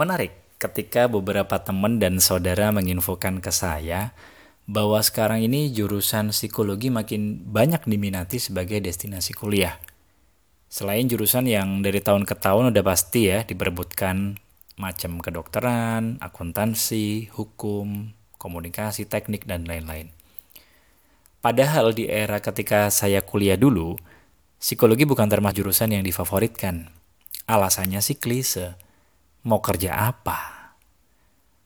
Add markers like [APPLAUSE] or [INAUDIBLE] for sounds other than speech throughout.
Menarik ketika beberapa teman dan saudara menginfokan ke saya bahwa sekarang ini jurusan psikologi makin banyak diminati sebagai destinasi kuliah. Selain jurusan yang dari tahun ke tahun udah pasti ya diperebutkan macam kedokteran, akuntansi, hukum, komunikasi, teknik, dan lain-lain. Padahal di era ketika saya kuliah dulu, psikologi bukan termasuk jurusan yang difavoritkan. Alasannya sih klise mau kerja apa?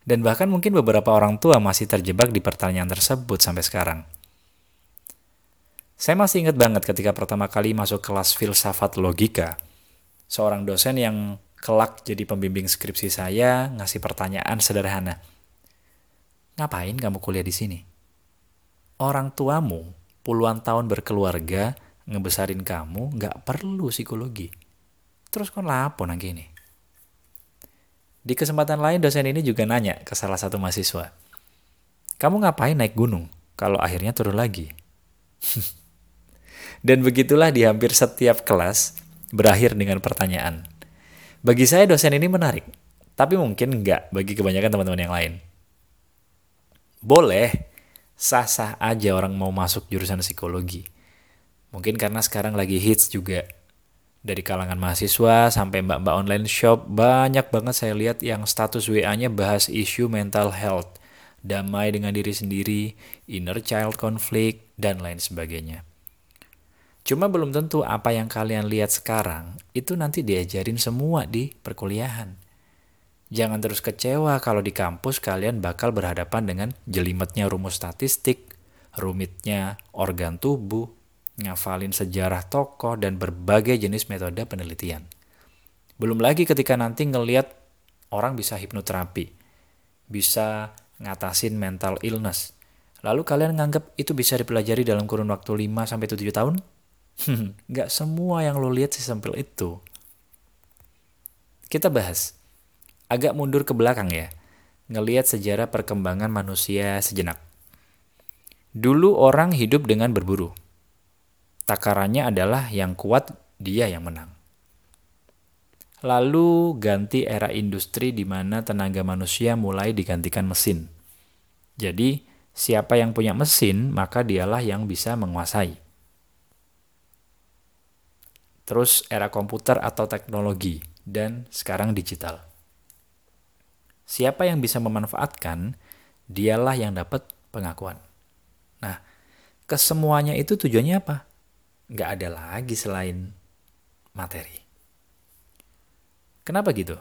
Dan bahkan mungkin beberapa orang tua masih terjebak di pertanyaan tersebut sampai sekarang. Saya masih ingat banget ketika pertama kali masuk kelas filsafat logika. Seorang dosen yang kelak jadi pembimbing skripsi saya ngasih pertanyaan sederhana. Ngapain kamu kuliah di sini? Orang tuamu puluhan tahun berkeluarga ngebesarin kamu nggak perlu psikologi. Terus kon lapo nang kene? Di kesempatan lain dosen ini juga nanya ke salah satu mahasiswa. Kamu ngapain naik gunung kalau akhirnya turun lagi? [LAUGHS] Dan begitulah di hampir setiap kelas berakhir dengan pertanyaan. Bagi saya dosen ini menarik, tapi mungkin enggak bagi kebanyakan teman-teman yang lain. Boleh, sah-sah aja orang mau masuk jurusan psikologi. Mungkin karena sekarang lagi hits juga dari kalangan mahasiswa sampai mbak-mbak online shop banyak banget saya lihat yang status WA-nya bahas isu mental health, damai dengan diri sendiri, inner child conflict, dan lain sebagainya. Cuma belum tentu apa yang kalian lihat sekarang itu nanti diajarin semua di perkuliahan. Jangan terus kecewa kalau di kampus kalian bakal berhadapan dengan jelimetnya rumus statistik, rumitnya organ tubuh, ngafalin sejarah tokoh, dan berbagai jenis metode penelitian. Belum lagi ketika nanti ngeliat orang bisa hipnoterapi, bisa ngatasin mental illness. Lalu kalian nganggap itu bisa dipelajari dalam kurun waktu 5-7 tahun? [LAUGHS] Nggak semua yang lo lihat sesempil itu. Kita bahas. Agak mundur ke belakang ya. Ngeliat sejarah perkembangan manusia sejenak. Dulu orang hidup dengan berburu takarannya adalah yang kuat dia yang menang. Lalu ganti era industri di mana tenaga manusia mulai digantikan mesin. Jadi, siapa yang punya mesin, maka dialah yang bisa menguasai. Terus era komputer atau teknologi, dan sekarang digital. Siapa yang bisa memanfaatkan, dialah yang dapat pengakuan. Nah, kesemuanya itu tujuannya apa? Nggak ada lagi selain materi. Kenapa gitu?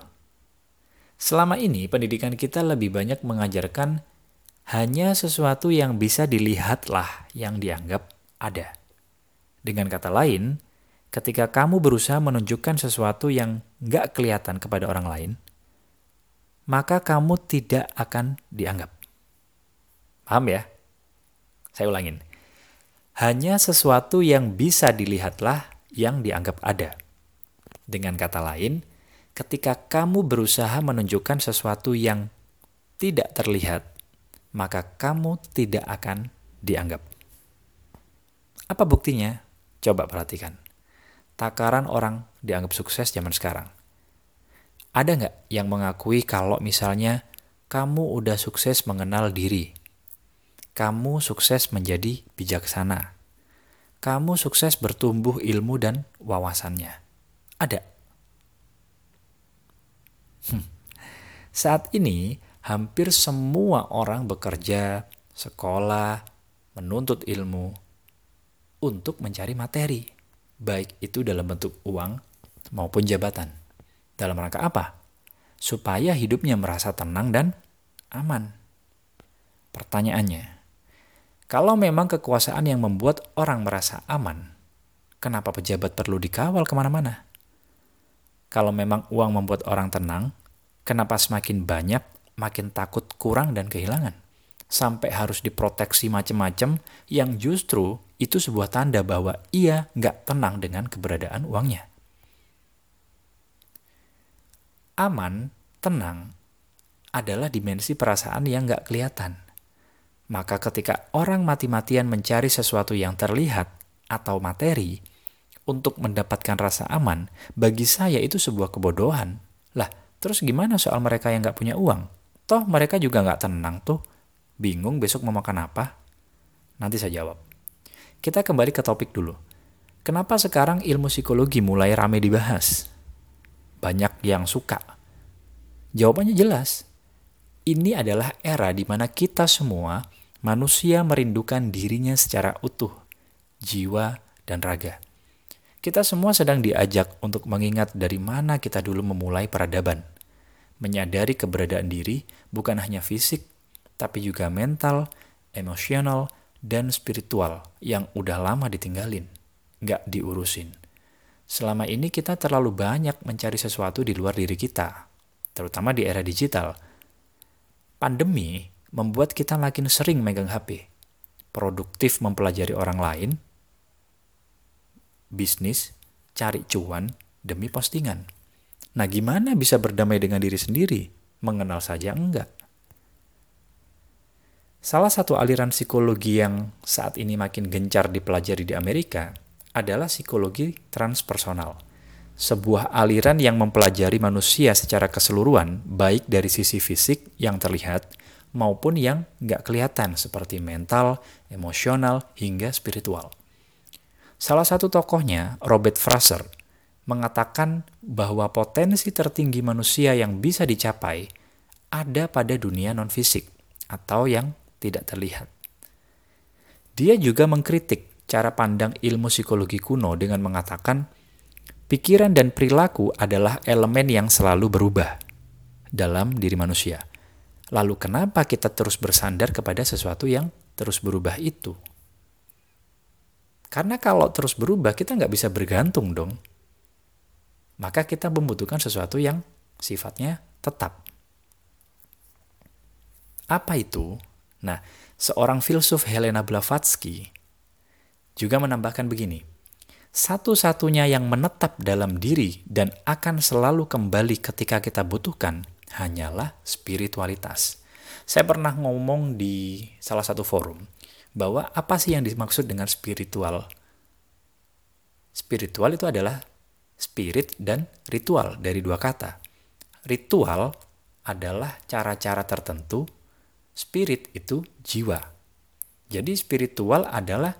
Selama ini pendidikan kita lebih banyak mengajarkan hanya sesuatu yang bisa dilihatlah yang dianggap ada. Dengan kata lain, ketika kamu berusaha menunjukkan sesuatu yang nggak kelihatan kepada orang lain, maka kamu tidak akan dianggap. Paham ya? Saya ulangin hanya sesuatu yang bisa dilihatlah yang dianggap ada. Dengan kata lain, ketika kamu berusaha menunjukkan sesuatu yang tidak terlihat, maka kamu tidak akan dianggap. Apa buktinya? Coba perhatikan. Takaran orang dianggap sukses zaman sekarang. Ada nggak yang mengakui kalau misalnya kamu udah sukses mengenal diri, kamu sukses menjadi bijaksana. Kamu sukses bertumbuh ilmu dan wawasannya. Ada. Hmm. Saat ini, hampir semua orang bekerja, sekolah, menuntut ilmu untuk mencari materi, baik itu dalam bentuk uang maupun jabatan. Dalam rangka apa? Supaya hidupnya merasa tenang dan aman. Pertanyaannya, kalau memang kekuasaan yang membuat orang merasa aman, kenapa pejabat perlu dikawal ke mana-mana? Kalau memang uang membuat orang tenang, kenapa semakin banyak makin takut kurang dan kehilangan? Sampai harus diproteksi macam-macam yang justru itu sebuah tanda bahwa ia nggak tenang dengan keberadaan uangnya. Aman, tenang, adalah dimensi perasaan yang nggak kelihatan maka ketika orang mati-matian mencari sesuatu yang terlihat atau materi untuk mendapatkan rasa aman, bagi saya itu sebuah kebodohan. Lah, Terus gimana soal mereka yang nggak punya uang? Toh mereka juga nggak tenang tuh. Bingung besok mau makan apa? Nanti saya jawab. Kita kembali ke topik dulu. Kenapa sekarang ilmu psikologi mulai rame dibahas? Banyak yang suka. Jawabannya jelas. Ini adalah era di mana kita semua, manusia merindukan dirinya secara utuh, jiwa, dan raga. Kita semua sedang diajak untuk mengingat dari mana kita dulu memulai peradaban. Menyadari keberadaan diri bukan hanya fisik, tapi juga mental, emosional, dan spiritual yang udah lama ditinggalin, nggak diurusin. Selama ini kita terlalu banyak mencari sesuatu di luar diri kita, terutama di era digital. Pandemi membuat kita makin sering megang HP, produktif mempelajari orang lain, bisnis, cari cuan demi postingan. Nah, gimana bisa berdamai dengan diri sendiri? Mengenal saja enggak. Salah satu aliran psikologi yang saat ini makin gencar dipelajari di Amerika adalah psikologi transpersonal. Sebuah aliran yang mempelajari manusia secara keseluruhan, baik dari sisi fisik yang terlihat maupun yang nggak kelihatan seperti mental, emosional, hingga spiritual. Salah satu tokohnya, Robert Fraser, mengatakan bahwa potensi tertinggi manusia yang bisa dicapai ada pada dunia non-fisik atau yang tidak terlihat. Dia juga mengkritik cara pandang ilmu psikologi kuno dengan mengatakan pikiran dan perilaku adalah elemen yang selalu berubah dalam diri manusia. Lalu kenapa kita terus bersandar kepada sesuatu yang terus berubah itu? Karena kalau terus berubah, kita nggak bisa bergantung dong. Maka kita membutuhkan sesuatu yang sifatnya tetap. Apa itu? Nah, seorang filsuf Helena Blavatsky juga menambahkan begini. Satu-satunya yang menetap dalam diri dan akan selalu kembali ketika kita butuhkan hanyalah spiritualitas. Saya pernah ngomong di salah satu forum bahwa apa sih yang dimaksud dengan spiritual? Spiritual itu adalah spirit dan ritual dari dua kata. Ritual adalah cara-cara tertentu, spirit itu jiwa. Jadi spiritual adalah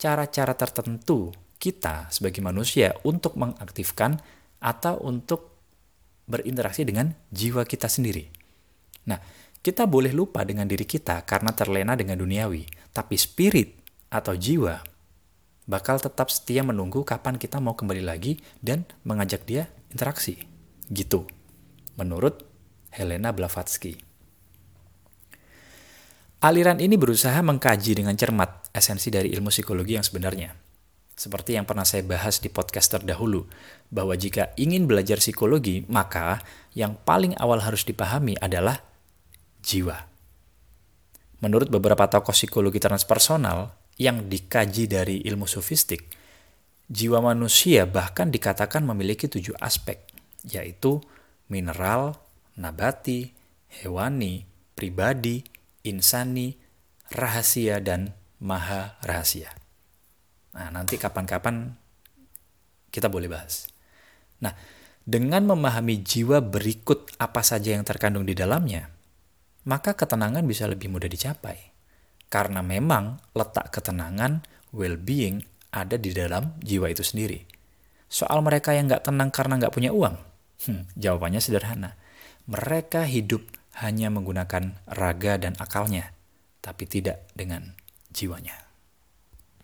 cara-cara tertentu kita sebagai manusia untuk mengaktifkan atau untuk berinteraksi dengan jiwa kita sendiri. Nah, kita boleh lupa dengan diri kita karena terlena dengan duniawi, tapi spirit atau jiwa bakal tetap setia menunggu kapan kita mau kembali lagi dan mengajak dia interaksi. Gitu. Menurut Helena Blavatsky. Aliran ini berusaha mengkaji dengan cermat esensi dari ilmu psikologi yang sebenarnya. Seperti yang pernah saya bahas di podcast terdahulu, bahwa jika ingin belajar psikologi, maka yang paling awal harus dipahami adalah jiwa. Menurut beberapa tokoh psikologi transpersonal yang dikaji dari ilmu sofistik, jiwa manusia bahkan dikatakan memiliki tujuh aspek, yaitu mineral, nabati, hewani, pribadi, insani, rahasia, dan maha rahasia. Nah, nanti kapan-kapan kita boleh bahas. Nah, dengan memahami jiwa berikut apa saja yang terkandung di dalamnya, maka ketenangan bisa lebih mudah dicapai. Karena memang letak ketenangan, well-being, ada di dalam jiwa itu sendiri. Soal mereka yang nggak tenang karena nggak punya uang, hmm, jawabannya sederhana. Mereka hidup hanya menggunakan raga dan akalnya, tapi tidak dengan jiwanya.